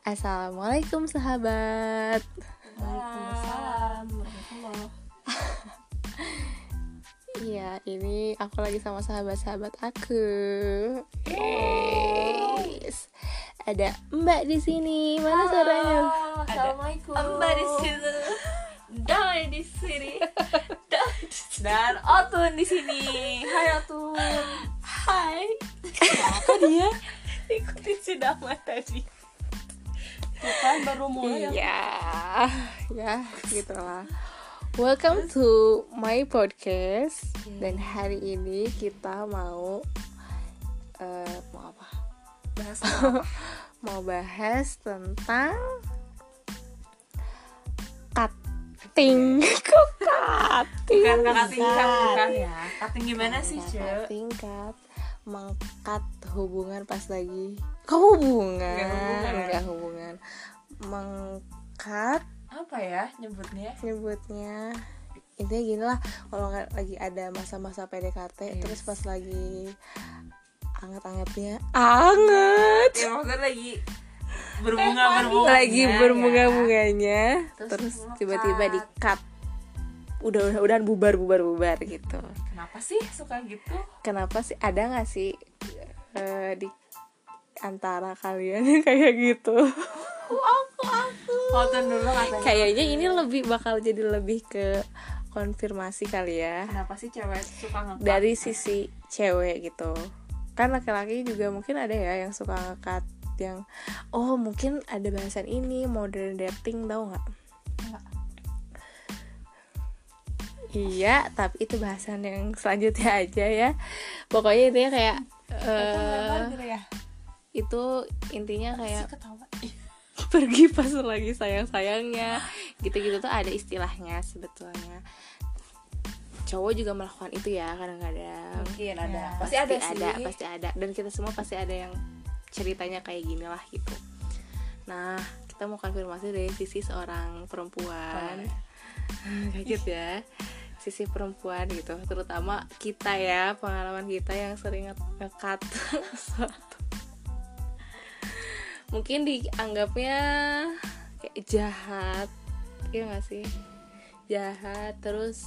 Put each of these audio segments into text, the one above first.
Assalamualaikum sahabat. Waalaikumsalam. Iya, ini aku lagi sama sahabat-sahabat aku. Yes. Ada Mbak di sini. Mana suaranya? Assalamualaikum. Mbak di sini, Damai di sini. dan Otun di sini. Hai Otun. Hai. Apa dia? Ikutin Damai tadi. Kan baru mulai ya. Iya, ya, gitulah. Welcome to my podcast. Dan hari ini kita mau eh, mau apa? Bahas mau bahas tentang cutting kok cutting Bukan cutting kan bukan ya. Cutting gimana sih, Cek? cutting cut mengkat hubungan pas lagi kok hubungan Nggak hubungan. Nggak hubungan. Mengkat. Apa ya nyebutnya? nyebutnya. Intinya gini lah kalau lagi ada masa-masa PDKT Yes. terus pas lagi anget-angetnya anget. Ya maksudnya lagi berbunga berbunga. lagi berbunga-bunganya. Terus Terus tiba-tiba di cut udah udah udah bubar bubar bubar gitu Kenapa sih suka gitu? kenapa sih ada nggak sih eh, di antara kalian kayak gitu aku aku. Otun dulu katanya. kayaknya ini lebih bakal jadi lebih ke konfirmasi kali ya Kenapa sih cewek suka ngekat? dari sisi cewek gitu kan laki-laki juga mungkin ada ya yang suka ngekat yang oh mungkin ada bahasan ini modern dating tau Nggak. Iya tapi itu bahasan yang selanjutnya aja ya. Pokoknya intinya kayak ya. itu intinya kayak pergi pas lagi sayang-sayangnya. Gitu-gitu tuh ada istilahnya sebetulnya. Cowok juga melakukan itu ya kadang-kadang. Mungkin ada. Ya, Pasti ada sih. ada pasti ada. Dan kita semua pasti ada yang ceritanya kayak gini lah gitu. Nah kita mau konfirmasi dari sisi seorang perempuan. Kaget ya sisi perempuan gitu terutama kita ya pengalaman kita yang sering nge- ngekat sesuatu mungkin dianggapnya kayak jahat ya gak sih? Jahat terus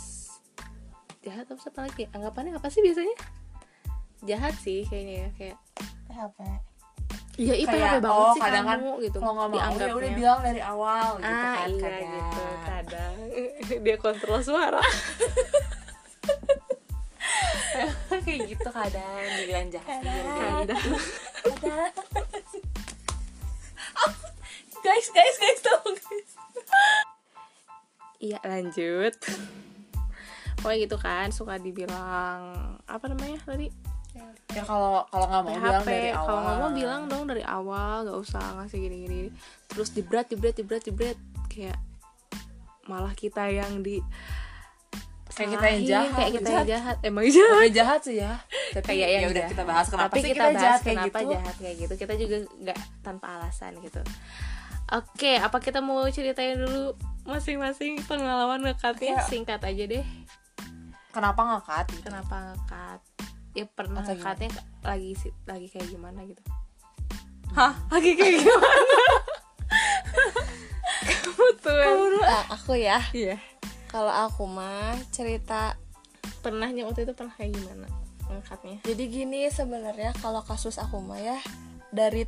jahat apa lagi anggapannya apa sih biasanya? Jahat sih kayaknya ya kayak. Iya iya Kayak, banget oh, sih kadang kan kamu gitu. Kalau nggak mau ya dianggapnya. udah bilang dari awal gitu ah kan iya kadang. gitu kadang. Dia kontrol suara. Kayak gitu kadang dibilang jahat kadang. Guys guys guys tau guys. Iya lanjut. Pokoknya gitu kan suka dibilang apa namanya tadi ya kalau kalau nggak mau bilang dari awal kalau nggak mau bilang dong dari awal nggak usah ngasih gini-gini. Terus dibret dibret dibret dibret kayak malah kita yang di Kayak kita yang jahat, kayak kita yang jahat. jahat emang jahat. Tapi jahat sih ya. Tapi kayak yang ya udah kita bahas kenapa tapi sih kita, kita, bahas jahat kayak kenapa gitu. jahat kayak gitu. Kita juga nggak tanpa alasan gitu. Oke apa kita mau ceritain dulu masing-masing pengalaman ngekatnya singkat aja deh. Kenapa ngekat? Gitu kenapa ngekat ya pernah Atau gimana? ngekatnya lagi si- lagi kayak gimana gitu. Hah? Lagi kayak gimana? Kamu tuh Nah, aku ya. iya. Kalau aku mah cerita pernahnya waktu itu pernah kayak gimana? Ngekatnya jadi gini sebenarnya kalau kasus aku mah ya dari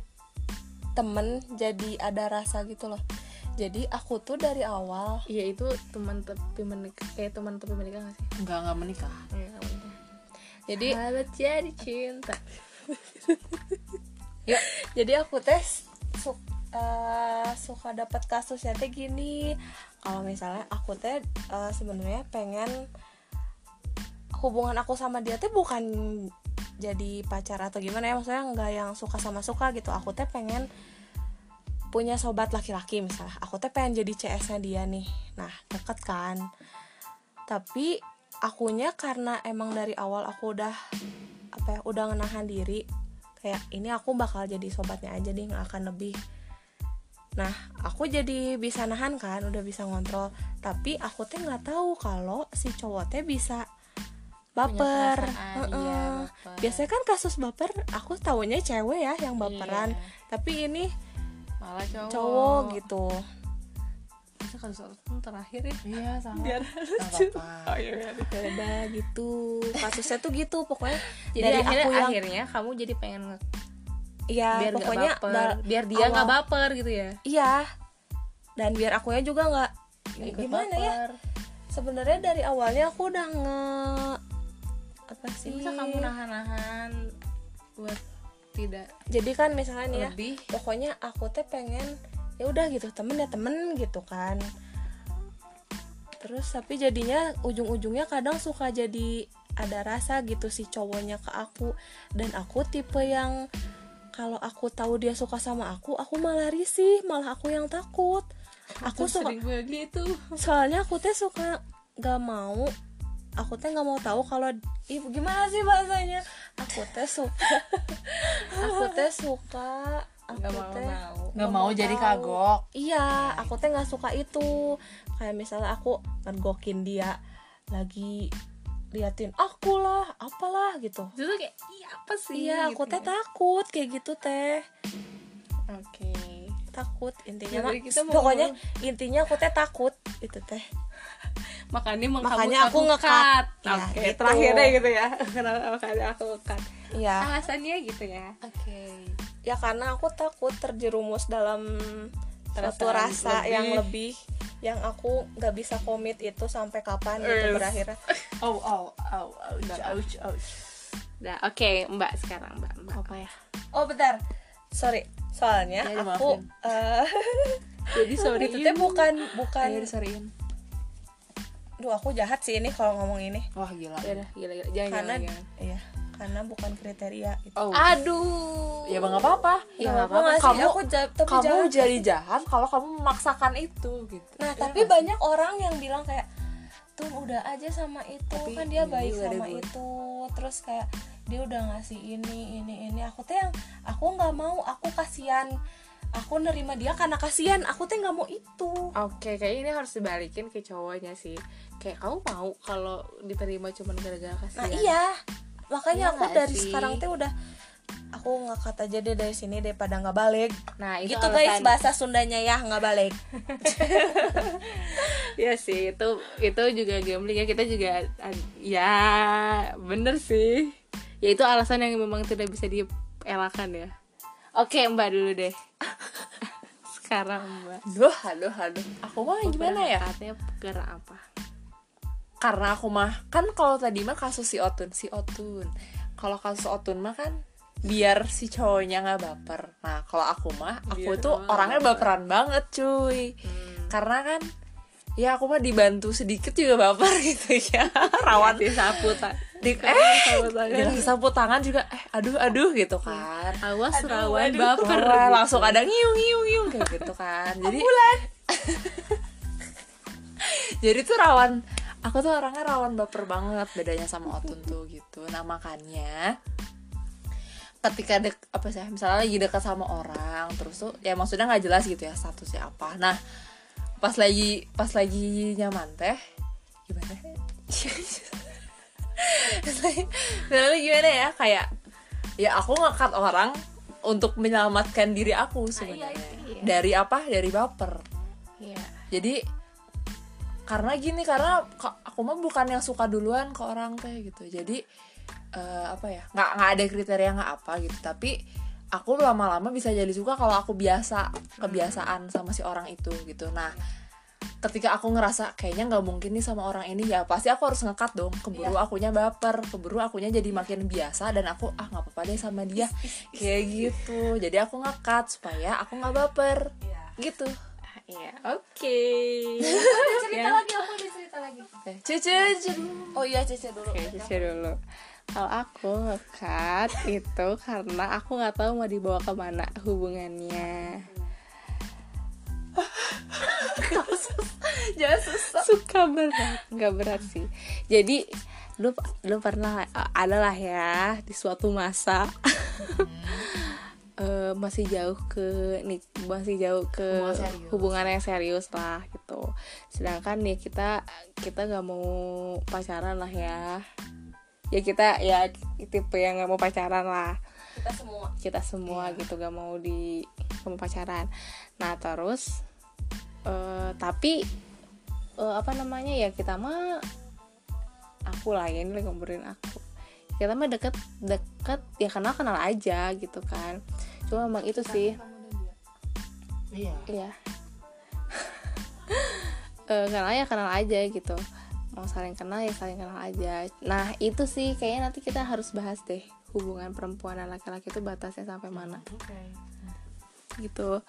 temen jadi ada rasa gitu loh. Jadi aku tuh dari awal iya itu teman tapi menikah eh teman tapi menikah gak sih? Nggak nggak menikah. Iya, nggak menikah. Jadi Sahabat jadi cinta Yuk, jadi aku tes su- eh, suka dapat kasusnya teh gini. Kalau misalnya aku teh eh, sebenarnya pengen hubungan aku sama dia teh bukan jadi pacar atau gimana ya maksudnya nggak yang suka sama suka gitu. Aku teh pengen punya sobat laki-laki misalnya. Aku teh pengen jadi CS-nya dia nih. Nah, deket kan. Tapi akunya karena emang dari awal aku udah apa ya, udah ngenahan diri kayak ini aku bakal jadi sobatnya aja deh nggak akan lebih nah aku jadi bisa nahan kan udah bisa ngontrol tapi aku teh nggak tahu kalau si cowok teh bisa baper perasaan, Heeh. iya, baper. biasanya kan kasus baper aku taunya cewek ya yang baperan Iya. tapi ini malah cowok cowok gitu Masa kasus Otun terakhir ya. Iya sama. Biar lucu. oh iya ya udah gitu. Kasusnya tuh gitu pokoknya. Jadi dari akhirnya aku yang akhirnya kamu jadi pengen nge ya biar pokoknya baper. da- biar dia nggak baper gitu ya. Iya. Dan biar akunya juga nggak gimana ya? baper. sebenarnya dari awalnya aku udah nge apa sih? Bisa kamu nahan-nahan buat tidak jadi kan misalnya nih ya pokoknya aku teh pengen ya udah gitu temen ya temen gitu kan. Terus tapi jadinya ujung-ujungnya kadang suka jadi ada rasa gitu si cowoknya ke aku. Dan aku tipe yang kalau aku tahu dia suka sama aku aku malah risih malah aku yang takut. Aku suka sering begitu soalnya aku teh suka gak mau aku teh nggak mau tahu kalau ibu gimana sih bahasanya? Aku teh suka aku teh suka aku nggak mau teh mau nggak mau jadi tahu. kagok. Iya aku teh nggak suka itu. Kayak misalnya aku ngegokin dia lagi liatin aku lah apalah gitu. Itu kayak iya apa sih? Iya aku gitu teh ya. takut kayak gitu teh. Oke. Takut intinya Ya, kita mau pokoknya intinya aku teh takut itu teh. Makanya mau Makanya aku nge-cut. cut. Ya, oke gitu. terakhirnya gitu ya. Kenapa makanya aku cut iya. Alasannya gitu ya. Oke ya karena aku takut terjerumus dalam suatu Perasaan rasa lebih. yang lebih yang aku nggak bisa komit itu sampai kapan gitu Ers. berakhir oh oh oh ouch ouch ouch Nah, oke, Mbak sekarang, Mbak. Mbak. Apa ya? oh bentar sorry soalnya Ya, aku dimaafin. eh Jadi sorry itu teh bukan bukan ayo disoriin duh aku jahat sih ini kalau ngomong ini wah gila Ya udah, gila gila. Jangan karena jangan. jangan. iya karena bukan kriteria gitu. oh Aduh. ya bang apa apa Ya, nggak apa sih? Kamu- aku ja- tapi kamu jahat. jadi jahat kalau kamu memaksakan itu gitu Nah, Ya tapi banyak orang yang bilang kayak tuh udah aja sama itu Tapi kan dia baik sama itu terus kayak dia udah ngasih ini ini ini aku tuh yang aku nggak mau aku kasihan aku nerima dia karena kasihan aku tuh nggak mau itu Oke, kayak ini harus dibalikin ke cowoknya sih. Kayak kamu mau kalau diterima cuma gara-gara kasihan. nah iya makanya Iya aku dari sih? sekarang tuh udah aku ngangkat aja deh dari sini daripada nggak balik Nah, itu gitu guys bahasa Sundanya ya nggak balik Iya sih, itu itu juga gambling ya. Kita juga ya bener sih. Ya itu alasan yang memang tidak bisa dielakkan ya. Oke, Mbak dulu deh. Sekarang Mbak. Duh, aduh, aduh. Aku mah gimana ya? Katanya gara apa? Karena aku mah kan kalau tadi mah kasus si Otun, si Otun. Kalau kasus Otun mah kan biar si cowoknya nggak baper. Nah, kalau aku mah aku Biar tuh orangnya baper. baperan banget, cuy. Karena kan ya aku mah dibantu sedikit juga baper gitu ya. Rawan disapu tak. di eh dikasih sapu tangan juga eh aduh aduh gitu kan. Awas rawan aduh. baper. Wah, gitu. langsung ada ngiung ngiung ngiung kayak gitu kan jadi jadi tuh rawan aku tuh orangnya rawan baper banget bedanya sama Otun tuh gitu. Nah makanya ketika dek apa sih misalnya lagi dekat sama orang terus tuh ya maksudnya nggak jelas gitu ya statusnya apa. Nah pas lagi pas lagi nyaman teh gimana? Misalnya gimana ya kayak ya aku ngekat orang untuk menyelamatkan diri aku sebenarnya. iya. dari apa? Dari baper. Iya. jadi karena gini karena ka- aku mah bukan yang suka duluan ke orang teh gitu. Jadi eh, apa ya nggak nggak ada kriteria nggak apa gitu. Tapi aku lama-lama bisa jadi suka kalau aku biasa kebiasaan sama si orang itu gitu. Nah ketika aku ngerasa kayaknya nggak mungkin nih sama orang ini ya pasti aku harus ngekat dong. Keburu akunya baper keburu akunya jadi makin biasa dan aku ah nggak apa-apa deh sama dia. Kayak gitu. Jadi aku ngekat supaya aku nggak baper. Gitu. Ah, Iya. Oke. cerita lagi aku ada cerita lagi Eh, cucu cucu. oh iya Cece dulu Oke, cuci dulu. Kalau aku ngekat itu karena aku nggak tahu mau dibawa ke mana hubungannya. jangan susah Suka berat, nggak berat sih. Jadi lu lu pernah adalah ya di suatu masa eh, masih jauh ke nih masih jauh ke Hubungan serius. hubungan yang serius lah gitu. Sedangkan nih kita kita nggak mau pacaran lah ya. Ya kita ya tipe yang nggak mau pacaran lah. kita semua kita semua gitu gak mau di kamu pacaran nah terus eh, tapi eh, apa namanya ya kita mah aku lah ya ini lagi ngomongin aku kita mah deket deket ya kenal kenal aja gitu kan cuma memang itu sih iya Iya. Eh, kenal ya kenal aja gitu. Mau saling kenal ya saling kenal aja. Nah itu sih kayaknya nanti kita harus bahas deh hubungan perempuan dan laki-laki itu batasnya sampai mana oke gitu.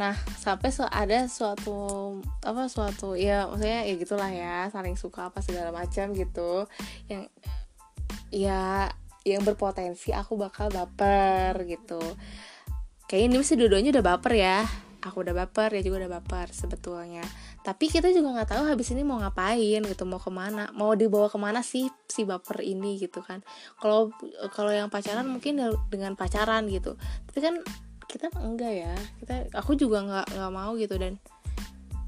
Nah sampai so ada suatu apa suatu ya maksudnya ya gitulah ya saling suka apa segala macam gitu yang ya yang berpotensi aku bakal baper gitu. Kayaknya ini sih dua-duanya udah baper ya. Aku udah baper, dia juga udah baper sebetulnya. Tapi kita juga nggak tahu habis ini mau ngapain gitu, mau ke mana, mau dibawa ke mana sih si baper ini gitu kan. Kalau kalau yang pacaran mungkin ya dengan pacaran gitu. Tapi kan kita enggak ya. Kita aku juga nggak nggak mau gitu dan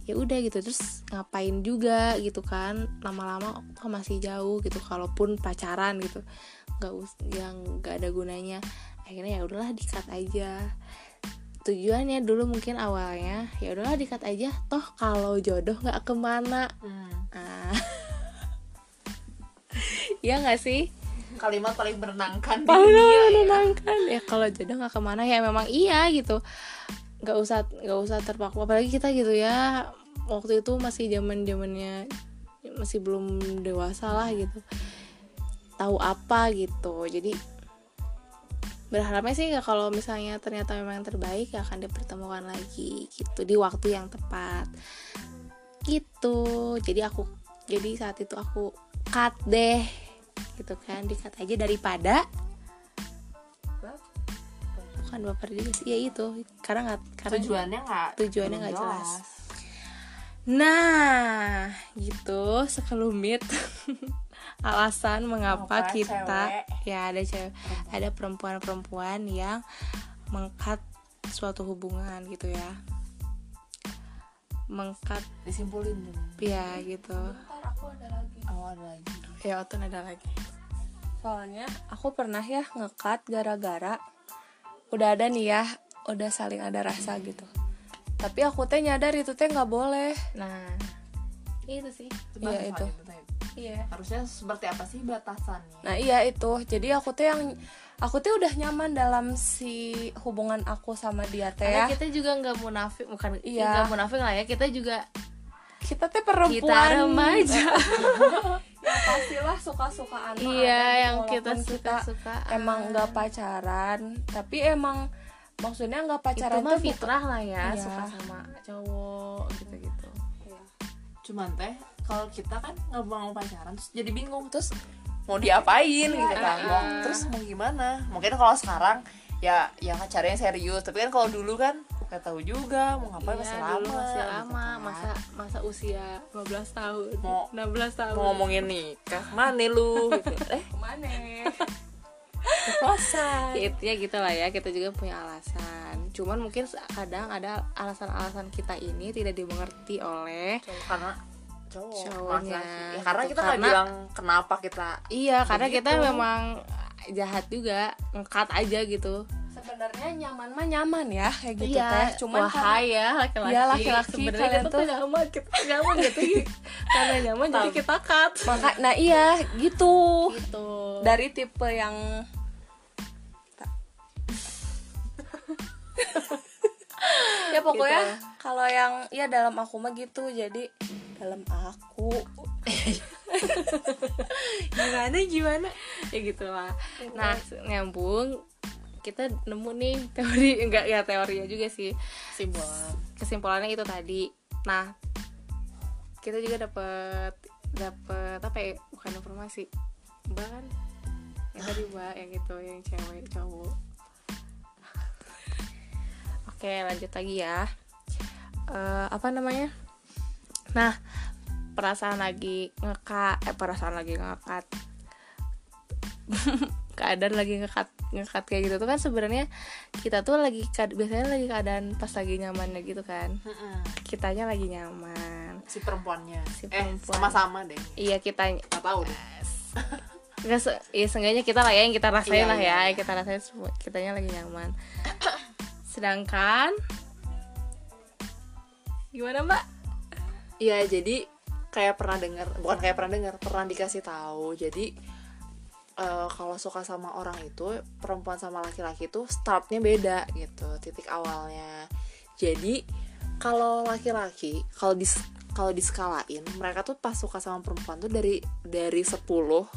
ya udah gitu. Terus ngapain juga gitu kan lama-lama kok masih jauh gitu kalaupun pacaran gitu. Nggak us yang nggak ada gunanya. Akhirnya ya udahlah dikat aja. Tujuannya dulu mungkin awalnya ya udahlah dikat aja. Toh kalau jodoh nggak ke mana. Hmm. ah. Ya nggak sih? Kalimat paling menenangkan di Paling dunia ya. menenangkan. Ya kalau jodoh nggak ke mana ya memang iya gitu nggak usah nggak usah terpaku. Apalagi kita gitu ya waktu itu masih zaman zamannya masih belum dewasa lah gitu. Tahu apa gitu. Jadi berharapnya sih ya kalau misalnya ternyata memang yang terbaik ya akan dipertemukan lagi gitu di waktu yang tepat. Gitu. Jadi aku jadi saat itu aku cut deh gitu kan. Dikat aja daripada bukan baper juga sih ya itu. Karena nggak karena tujuannya nggak tujuannya nggak jelas. nah gitu. Sekelumit. Alasan mengapa Mengapa kita cewek? Ya ada cewek. Ada perempuan-perempuan yang mengkat suatu hubungan gitu ya. Mengkat disimpulin dulu. Ya gitu. Ntar aku ada lagi. Oh ada lagi. Ya otun ada lagi. Soalnya aku pernah ya ngekat gara-gara udah ada nih ya udah saling ada rasa gitu. Tapi aku teh nyadar itu teh nggak boleh. Nah itu sih Iya, itu. iya. Harusnya seperti apa sih batasannya? Nah iya itu. Jadi aku teh yang aku teh udah nyaman dalam si hubungan aku sama dia teh ya. kita juga nggak munafik bukan Iya. nggak munafik lah ya kita juga kita teh perempuan. Kita remaja pastilah suka-sukaan mah iya ada, yang kita suka suka emang nggak pacaran tapi emang maksudnya nggak itu pacaran mah tuh bukan- fitrah lah ya Iya. suka sama cowok gitu gitu cuman teh kalau kita kan nggak mau pacaran terus jadi bingung terus mau diapain gitu kan iya. mau terus mau gimana? Mungkin kalau sekarang ya ya pacarnya serius tapi kan kalau dulu kan nggak tahu juga mau ngapain masih Iya, lama dulu masih gitu lama kan. masa masa usia 15 tahun Mau- 16 tahun mau ngomongin nikah mana lu gitu eh ke mana puasa ya, intinya gitu lah ya kita juga punya alasan cuman mungkin kadang ada alasan-alasan kita ini tidak dimengerti oleh karena cowok Cowoknya. Ya, karena gitu. kita nggak bilang kenapa kita iya karena kita Begitu. memang jahat juga ngkat aja gitu sebenarnya nyaman mah nyaman ya kayak gitu iya teh. Cuman karena wahai ya laki-laki. Laki-laki, sebenarnya kita tuh nyaman kita nyaman gitu. Karena nyaman jadi kita cut. Maka nah iya gitu. Gitu. Dari tipe yang ya pokoknya Gitu. kalau yang ya dalam aku mah gitu. Jadi dalam aku. Gimana gimana? Ya gitulah nah nyambung kita nemu nih teori enggak ya teorinya juga sih. Simbolan kesimpulannya itu tadi. Nah kita juga dapat dapat apa ya? Bukan informasi. Mbak kan? Yang tadi mbak yang itu yang cewek cowok. Oke lanjut lagi ya. Eh, apa namanya? Nah perasaan lagi ngekat eh perasaan lagi ngekat. Keadaan lagi ngekat ngekat kayak gitu tuh kan sebenarnya kita tuh lagi biasanya lagi keadaan pas lagi nyamannya gitu kan. Kitanya lagi nyaman. Si perempuannya. Si eh perempuan. sama-sama deh. Iya kita nggak tahu deh. Nggak se ya seenggaknya kita lah ya yang kita rasain Iya, lah iya, ya iya. yang kita rasain semua kitanya lagi nyaman. Sedangkan gimana mbak? Iya jadi kayak pernah dengar bukan kayak pernah dengar pernah dikasih tahu. Jadi eh, kalau suka sama orang itu perempuan sama laki-laki itu startnya beda gitu titik awalnya. Jadi kalau laki-laki kalau di kalau diskalain mereka tuh pas suka sama perempuan tuh dari dari 10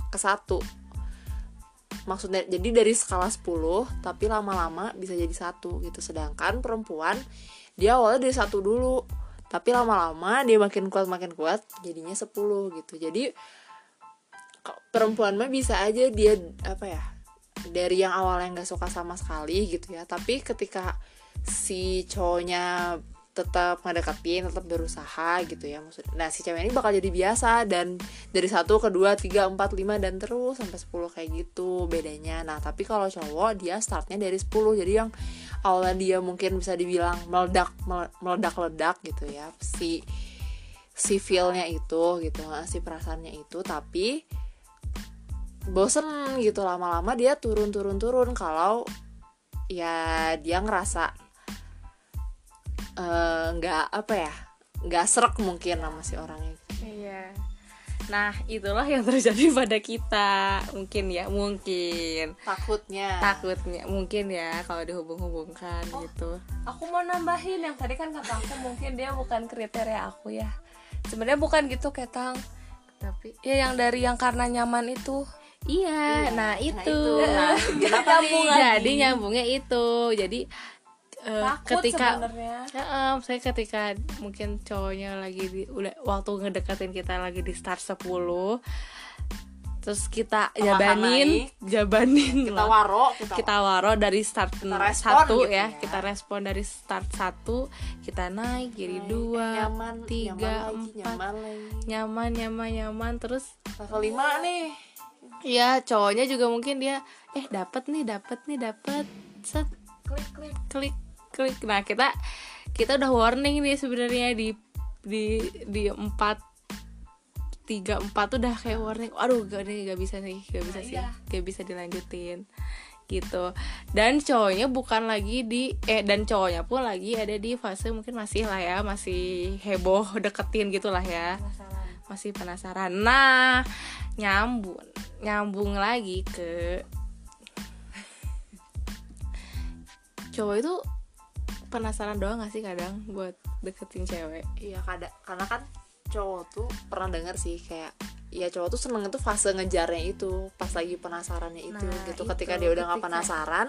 ke 1 maksudnya jadi dari skala 10 tapi lama-lama bisa jadi satu gitu. Sedangkan perempuan dia awalnya dari satu dulu tapi lama-lama dia makin kuat makin kuat jadinya 10 gitu. Jadi perempuan mah bisa aja dia apa ya dari yang awalnya nggak suka sama sekali gitu ya. Tapi ketika si cowoknya tetap ngedeketin tetap berusaha gitu ya maksudnya nah si cewek ini bakal jadi biasa dan dari satu ke dua tiga empat lima dan terus sampai 10 kayak gitu bedanya. Nah tapi kalau cowok dia startnya dari 10 jadi yang awalnya dia mungkin bisa dibilang meledak meledak ledak gitu ya si si feelnya itu gitu si perasaannya itu. Tapi bosen gitu. Lama-lama dia turun turun turun. Kalau ya dia ngerasa eh, nggak apa ya nggak serak mungkin sama si orangnya. Iya. Nah itulah yang terjadi pada kita. Mungkin ya mungkin. Takutnya. Takutnya mungkin ya kalau dihubung-hubungkan gitu. aku mau nambahin. Yang tadi kan kata aku mungkin dia bukan kriteria aku ya. Sebenarnya bukan gitu ketang. Tapi ya yang dari yang karena nyaman itu iya nah itu, Nah, kenapa nih? jadi nyambungnya itu. Jadi eh, takut ketika sebenarnya. Ya, saya ketika mungkin cowoknya lagi di udah waktu ngedekatin kita lagi di start 10 terus kita Tengah jabanin jabanin kita lah. waro kita, kita waro. dari start Kita respon satu gitu ya. ya. kita respon dari start satu kita naik jadi Naik, dua nyaman. tiga nyaman lagi, empat. nyaman lagi. Nyaman nyaman nyaman. Terus level lima nih ya cowoknya juga mungkin dia eh dapat nih dapat nih dapat set. Klik klik. Klik klik. Nah kita kita udah warning nih sebenarnya di di di empat tiga empat udah kayak warning aduh gak nih gak bisa nih gak bisa sih iya. gak bisa dilanjutin. Gitu. Dan cowoknya bukan lagi di eh dan cowoknya pun lagi ada di fase mungkin masih lah ya masih heboh deketin gitulah ya. Masih penasaran. Nah nyambung nyambung lagi ke cowok itu penasaran doang gak sih kadang buat deketin cewek? Iya kada karena kan cowok tuh pernah dengar sih kayak ya cowok tuh seneng itu fase ngejarnya itu pas lagi penasarannya itu Nah, gitu. itu, ketika dia udah nggak penasaran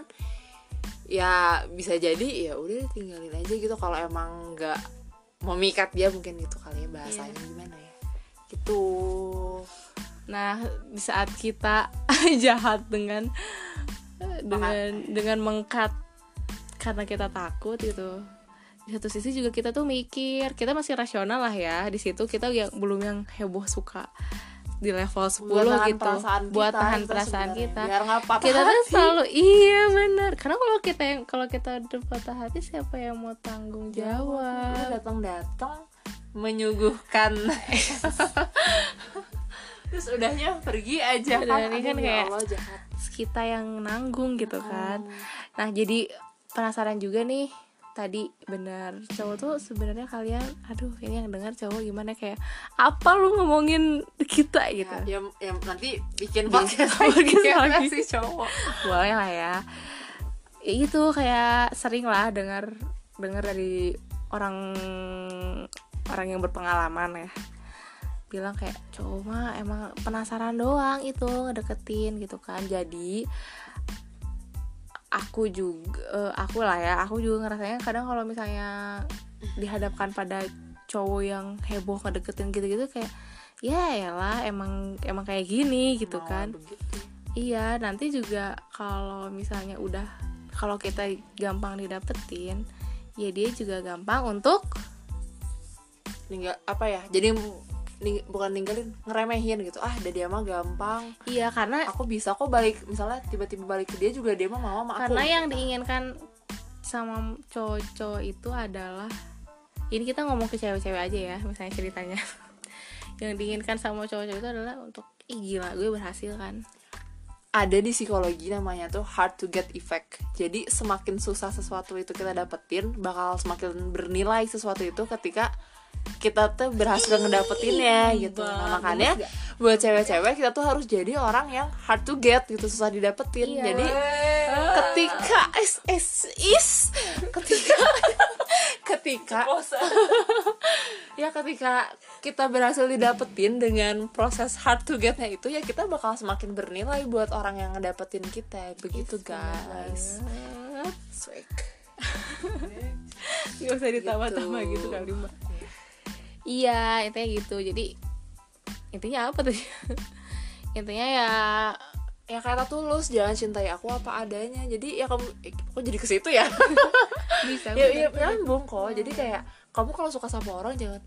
ya bisa jadi ya udah tinggalin aja gitu. Kalau emang nggak memikat dia mungkin gitu kali ya bahasanya. Iya. gimana ya? Gitu nah di saat kita jahat dengan dengan dengan mengkat karena kita takut gitu. Di satu sisi juga kita tuh mikir kita masih rasional lah ya. Di situ kita yang belum yang heboh suka di level 10 buat tahan gitu. perasaan buat kita tahan gitu perasaan kita. Biar kita tuh selalu iya benar karena kalau kita yang kalau kita udah patah hati siapa yang mau tanggung jawab. datang datang menyuguhkan terus udahnya pergi aja. Udah, kan ini kan ya kayak- Allah jahat. kita yang nanggung gitu kan. Nah jadi penasaran juga nih tadi benar cowok tuh sebenarnya kalian aduh ini yang dengar cowok gimana kayak apa lu ngomongin kita gitu? ya, ya, ya nanti bikin Bikin podcast podcast lagi, lagi. si cowok. Boleh lah ya. Ya itu kayak sering lah dengar dengar dari orang orang yang berpengalaman ya bilang kayak mah emang penasaran doang itu ngedeketin gitu kan jadi aku juga eh, aku lah ya aku juga ngerasanya kadang kalau misalnya dihadapkan pada cowok yang heboh ngedeketin gitu-gitu kayak ya lah emang emang kayak gini gitu kan begitu. Iya, nanti juga kalau misalnya udah kalau kita gampang didapetin, ya dia juga gampang untuk ninggal apa ya jadi ning- bukan ninggalin ngeremehin gitu ah dia mah gampang iya karena aku bisa kok balik misalnya tiba-tiba balik ke dia juga dia mah mau sama aku karena yang kan. diinginkan sama cowok-cowok itu adalah ini kita ngomong ke cewek-cewek aja ya, misalnya ceritanya. yang diinginkan sama cowok-cowok itu adalah untuk ih gila gue berhasil kan. ada di psikologi namanya tuh hard to get effect. Jadi semakin susah sesuatu itu kita dapetin, bakal semakin bernilai sesuatu itu ketika kita tuh berhasil ngedapetinnya gitu. Nah, makanya buat cewek-cewek kita tuh harus jadi orang yang hard to get gitu, susah didapetin. Jadi ketika is is is ketika ketika ya ketika kita berhasil didapetin dengan proses hard to getnya itu ya kita bakal semakin bernilai buat orang yang ngedapetin kita begitu guys Swag. Gak usah ditambah-tambah Gitu. gitu kali mbak Iya intinya gitu. Jadi Intinya apa tuh? Intinya ya ya kata tulus jangan cintai aku apa adanya. Jadi ya kamu eh, kok jadi ke situ ya? Bisa ya ya nyambung kok. Jadi kayak kamu kalau suka sama orang jangan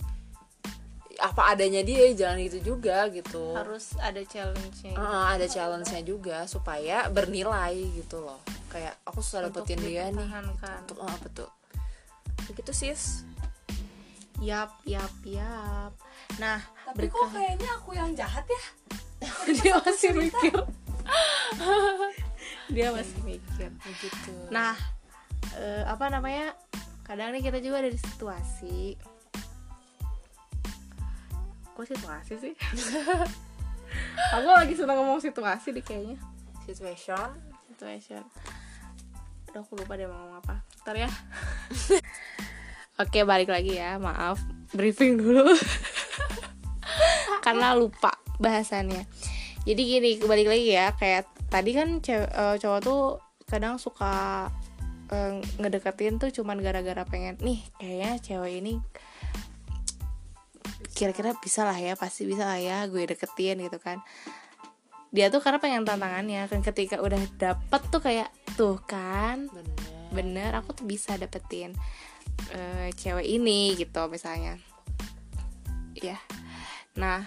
apa adanya dia jangan gitu juga gitu. Harus ada challenge-nya gitu. Heeh, ada challenge-nya juga supaya bernilai gitu loh. Kayak aku susah dapetin dia nih. untuk ah, betul. Begitu sis Yap yap yap. Nah tapi kok kayaknya aku yang jahat ya? Dia masih mikir. Dia masih mikir. Begitu nah eh, apa namanya? Kadang nih kita juga ada di situasi. Kok situasi sih? Aku lagi senang ngomong situasi deh kayaknya. Situation. Situation. Aduh aku lupa deh mau ngomong apa. Ntar ya oke balik lagi ya. Maaf briefing dulu. Karena lupa bahasannya. Jadi gini balik lagi ya. Kayak tadi kan cewek, eh, cowok tuh kadang suka eh, ngedeketin tuh cuman gara-gara pengen nih kayaknya cewek ini kira-kira bisa lah ya pasti bisa lah ya gue deketin gitu kan. Dia tuh karena pengen tantangannya kan ketika udah dapet tuh kayak tuh kan bener. bener aku tuh bisa dapetin eh, cewek ini gitu misalnya. Ya nah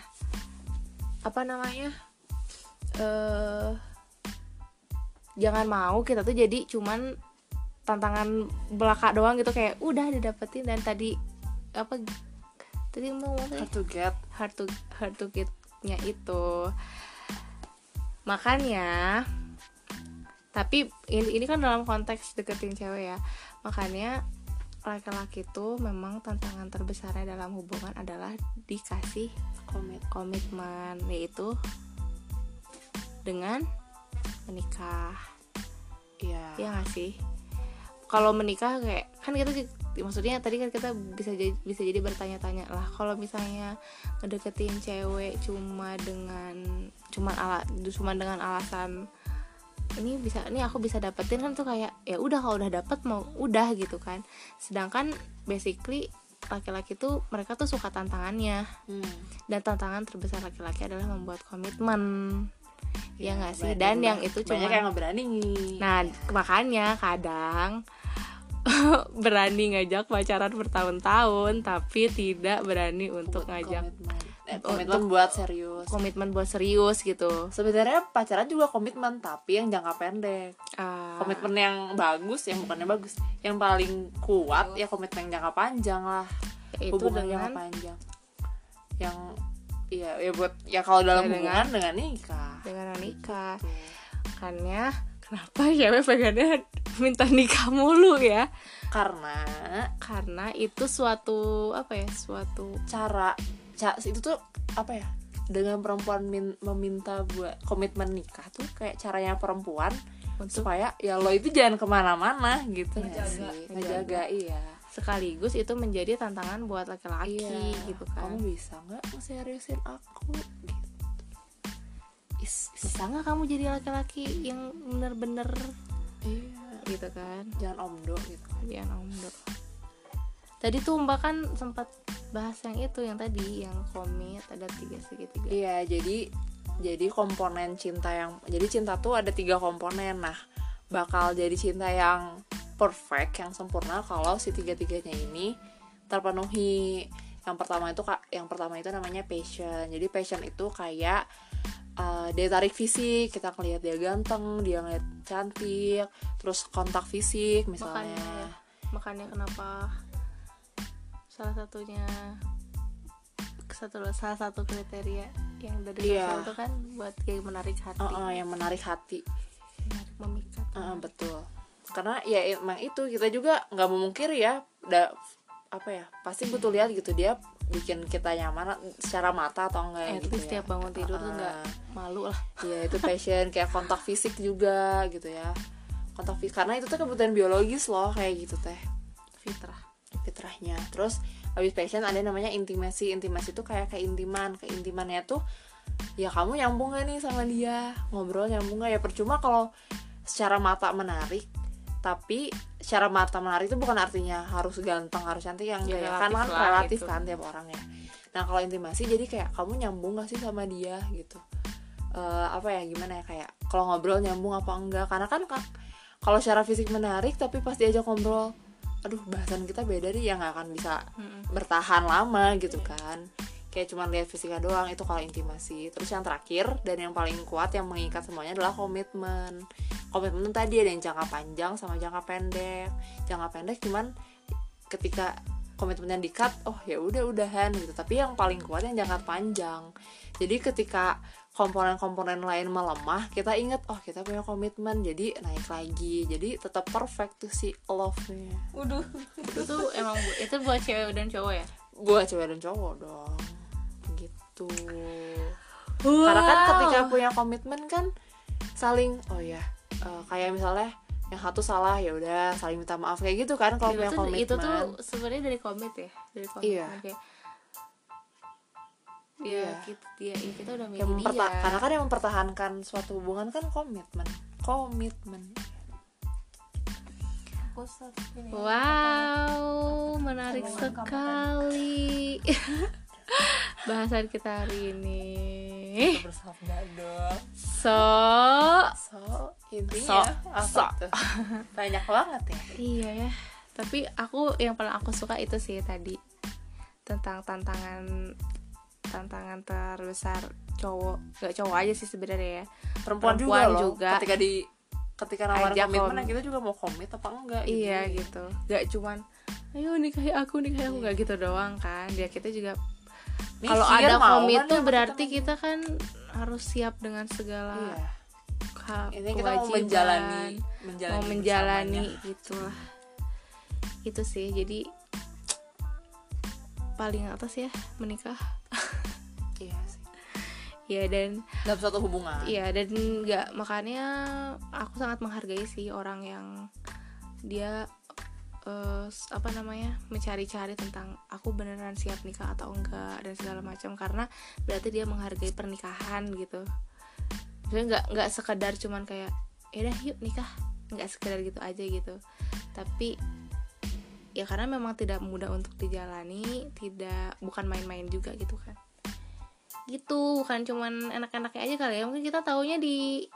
apa namanya? Eh jangan mau kita tuh jadi cuman tantangan belaka doang gitu kayak udah didapetin dan tadi apa tadi mau hard to get. Hard to hard to get-nya itu. Makanya tapi ini ini kan dalam konteks deketin cewek ya. Makanya laki-laki tuh memang tantangan terbesarnya dalam hubungan adalah dikasih komit komitmen yaitu dengan menikah. Ya ya nggak sih? Kalau menikah kayak kan kita maksudnya tadi kan kita bisa jadi bisa jadi bertanya-tanya lah. Kalau misalnya ngedeketin cewek cuma dengan cuma ala cuma dengan alasan ini bisa ini aku bisa dapetin kan tuh kayak ya udah kalau udah dapet mau udah gitu kan. Sedangkan basically laki-laki tuh mereka tuh suka tantangannya. Hmm. dan tantangan terbesar laki-laki adalah membuat komitmen. Ya nggak sih? banyak- dan yang itu cuma yang berani Nah, makanya kadang berani ngajak pacaran bertahun-tahun tapi tidak berani untuk Buat ngajak komitmen. Eh, Untuk- komitmen buat serius komitmen buat serius gitu. sebenarnya pacaran juga komitmen tapi yang jangka pendek Ah, komitmen yang bagus yang bukannya bagus yang paling kuat ya komitmen yang jangka panjang lah itu hubungan dengan jangka panjang yang iya ya buat ya kalau dalam Ya, dengan- hubungan dengan nikah dengan nikah. Tuh. Makanya kenapa cewek pengennya minta nikah mulu ya? karena Karena itu suatu apa ya? Suatu cara ca- itu tuh apa ya? Dengan perempuan min- meminta buat komitmen nikah tuh kayak caranya perempuan untuk supaya ya lo itu jangan ke mana-mana gitu. Ya Ngejaga. sih ngejaga. iya. Sekaligus itu menjadi tantangan buat laki-laki iya. gitu kan. kamu bisa nggak seriusin aku? Gitu. Is- bisa nggak kamu jadi laki-laki yang bener-bener? Iya. Gitu kan? jangan omdo gitu. Dian Omdo. Tadi tuh Mbak kan sempat bahas yang itu yang tadi yang komit ada tiga segitiga. Iya, jadi jadi komponen cinta yang jadi cinta tuh ada tiga komponen. Nah, bakal jadi cinta yang perfect, yang sempurna kalau si tiga-tiganya ini terpenuhi. Yang pertama itu kak, yang pertama itu namanya passion. Jadi passion itu kayak uh, dia tarik fisik, kita ngeliat dia ganteng, dia ngeliat cantik, terus kontak fisik misalnya. Makanya, makanya kenapa salah satunya satu salah satu kriteria yang dari Iya. sosial itu kan buat kayak menarik hati. Uh, uh, yang menarik hati. Menarik memikat. Uh, betul. Karena ya emang itu kita juga nggak memungkiri ya da, apa ya pasti butuh lihat gitu dia bikin kita nyaman secara mata atau enggak at gitu least ya. bangun tidur tuh Uh-uh. nggak malu lah. Iya itu passion kayak kontak fisik juga gitu ya. Kontak fisik karena itu tuh kebutuhan biologis loh kayak gitu teh. Fitrah fitrahnya. Terus habis passion ada namanya intimasi. Intimasi itu kayak keintiman. Keintimannya tuh ya kamu nyambung gak nih sama dia? Ngobrol nyambung gak? Ya percuma kalau secara mata menarik tapi secara mata menarik itu bukan artinya harus ganteng harus cantik. Yang Ya, kan relatif kan lah relatif gitu. kan tiap orang ya. Nah kalau intimasi jadi kayak kamu nyambung gak sih sama dia? gitu. Eh, apa ya gimana ya? Kayak kalau ngobrol nyambung apa enggak? Karena kan ka- kalau secara fisik menarik tapi pas diajak ngobrol aduh bahasan kita beda nih ya nggak akan bisa bertahan lama gitu kan. Kayak cuman lihat fisiknya doang itu kalau intimasi. Terus yang terakhir dan yang paling kuat yang mengikat semuanya adalah komitmen. Komitmen tadi ada yang jangka panjang sama jangka pendek. Jangka pendek cuman ketika komitmennya dikat oh ya udah udahan gitu. Tapi yang paling kuat yang jangka panjang. Jadi ketika komponen-komponen lain melemah kita ingat oh kita punya komitmen jadi naik lagi. Jadi tetap perfect tuh si love-nya. Waduh. itu tuh emang bu- itu buat cewek dan cowok ya? Buat cewek dan cowok dong. Gitu. Karena kan ketika punya komitmen kan saling oh ya eh, kayak misalnya yang satu salah ya udah saling minta maaf kayak gitu kan kalau itu punya komitmen itu tuh sebenarnya dari komit ya dari komit. Iya. kayak Iya. ya kita dia. Ya, kita udah yang milih memperta- dia. karena kan yang mempertahankan suatu hubungan kan komitmen. Komitmen. Wow menarik sekali. bahasan kita hari ini. Bersabda dong so so intinya So- apa so. tuh? Banyak banget ya. Iya ya. Tapi aku yang paling aku suka itu sih tadi tentang tantangan tantangan terbesar cowok gak cowok aja sih sebenarnya ya. Perempuan, Perempuan juga loh juga. ketika di ketika nawarin komitmen kom- kita juga mau komit apa enggak iya gitu. Gak cuman ayo nikahi aku nikahi aku gak gitu doang kan. Dia kita juga kalau ada komit tuh berarti kita kan harus siap dengan segala iya. ini kita mau menjalani menjalani mau menjalani gitulah. Itu sih jadi paling atas ya menikah. iya ya dan dalam suatu hubungan. Iya dan nggak makanya aku sangat menghargai sih orang yang dia s- apa namanya mencari-cari tentang aku beneran siap nikah atau enggak dan segala macam karena berarti dia menghargai pernikahan gitu. Maksudnya nggak nggak sekedar cuman kayak ya udah yuk nikah. Nggak sekedar gitu aja gitu. Tapi ya karena memang tidak mudah untuk dijalani tidak bukan main-main juga gitu kan gitu bukan cuman enak-enaknya aja kali ya mungkin kita taunya di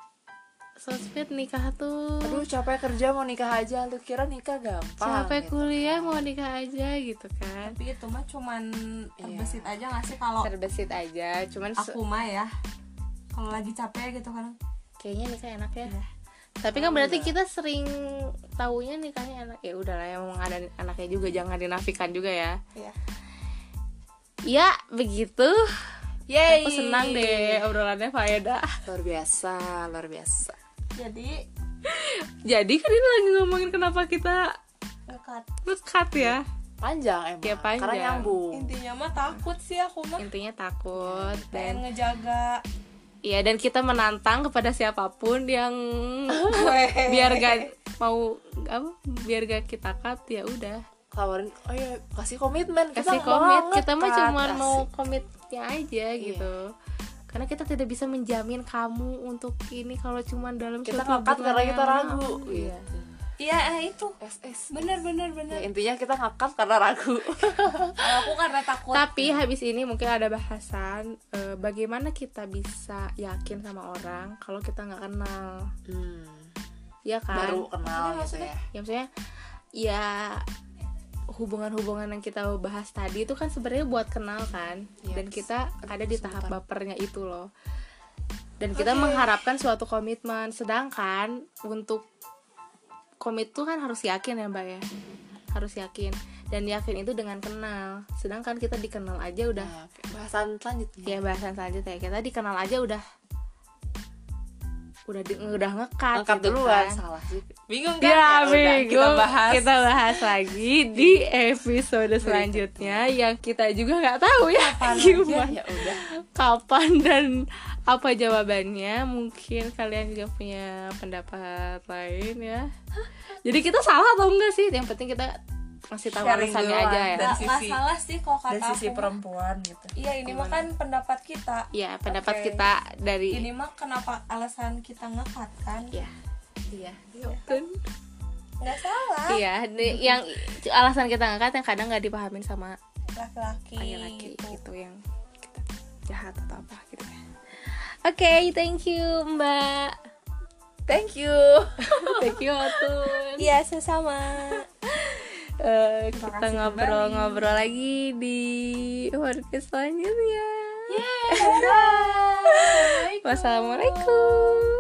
sosmed nikah tuh aduh capek kerja mau nikah aja lu kira nikah gampang capek gitu. kuliah mau nikah aja gitu kan Tapi itu mah cuman Iya. terbesit aja gak sih kalau terbesit aja cuman aku mah ya. Kalau lagi capek gitu kan. kayaknya nikah enak ya Iya. tapi kan berarti kita sering taunya nikahnya enak ya udahlah yang ada anaknya juga jangan dinafikan juga ya Iya. ya begitu Yeay. aku senang deh obrolannya faedah luar biasa luar biasa Jadi jadi kan ini lagi ngomongin kenapa kita ngekat. ngekat ya panjang emang Ya, panjang. karena nyambung Intinya mah takut sih aku mah. intinya takut Pengen dan ngejaga Iya dan kita menantang kepada siapa pun yang biar gak mau apa biar gak kita cut ya udah tawarin oh ya kasih komitmen. Kasih Kita komit. banget, kita mah cuma mau komitnya aja gitu. Karena kita tidak bisa menjamin kamu untuk ini kalau cuma dalam kita ngangkat hubungan karena kita ragu. Iya. Gitu. Iya eh, itu. SS Bener bener Ya, bener. intinya kita ngangkat karena ragu. Kalau aku karena takut. tapi habis ini mungkin ada bahasan eh, bagaimana kita bisa yakin sama orang kalau kita nggak kenal? Hmm, ya kan? Baru kenal gitu maksudnya? ya ya maksudnya ya hubungan-hubungan yang kita bahas tadi itu kan sebenarnya buat kenal kan. Yes. dan kita ada di tahap bapernya itu loh. Dan kita Oke. mengharapkan suatu komitmen. Sedangkan untuk komit tuh kan harus yakin ya mbak ya. Harus yakin. Dan yakin itu dengan kenal. Sedangkan kita dikenal aja udah Nah, bahasan selanjutnya. Ya bahasan selanjutnya. Kita dikenal aja udah udah di, udah ngekat gitu duluan kan. salah sih bingung kan Ya, udah, bingung. kita bahas Kita bahas lagi di episode selanjutnya yang kita juga nggak tahu ya Kapan aja, gimana, ya udah kapan dan apa jawabannya. Mungkin kalian juga punya pendapat lain ya. Jadi kita salah atau enggak sih? Yang penting kita masih tahu alasannya aja ya. Dan sisi- salah sih kalau kata dari sisi aku perempuan gitu iya ini mah kan pendapat kita Ya, pendapat Oke. kita dari ini mah kenapa alasan kita ngekat kan ya. Iya. Betul. nggak salah Iya, yang alasan kita ngangkat yang kadang nggak dipahamin sama laki-laki laki-laki gitu. gitu yang kita jahat atau apa gitu ya. Oke, thank you Mbak. thank you Thank you Atun. iya sesama Eh, kita ngobrol-ngobrol lagi di podcast selanjutnya. Bye. Wassalamualaikum.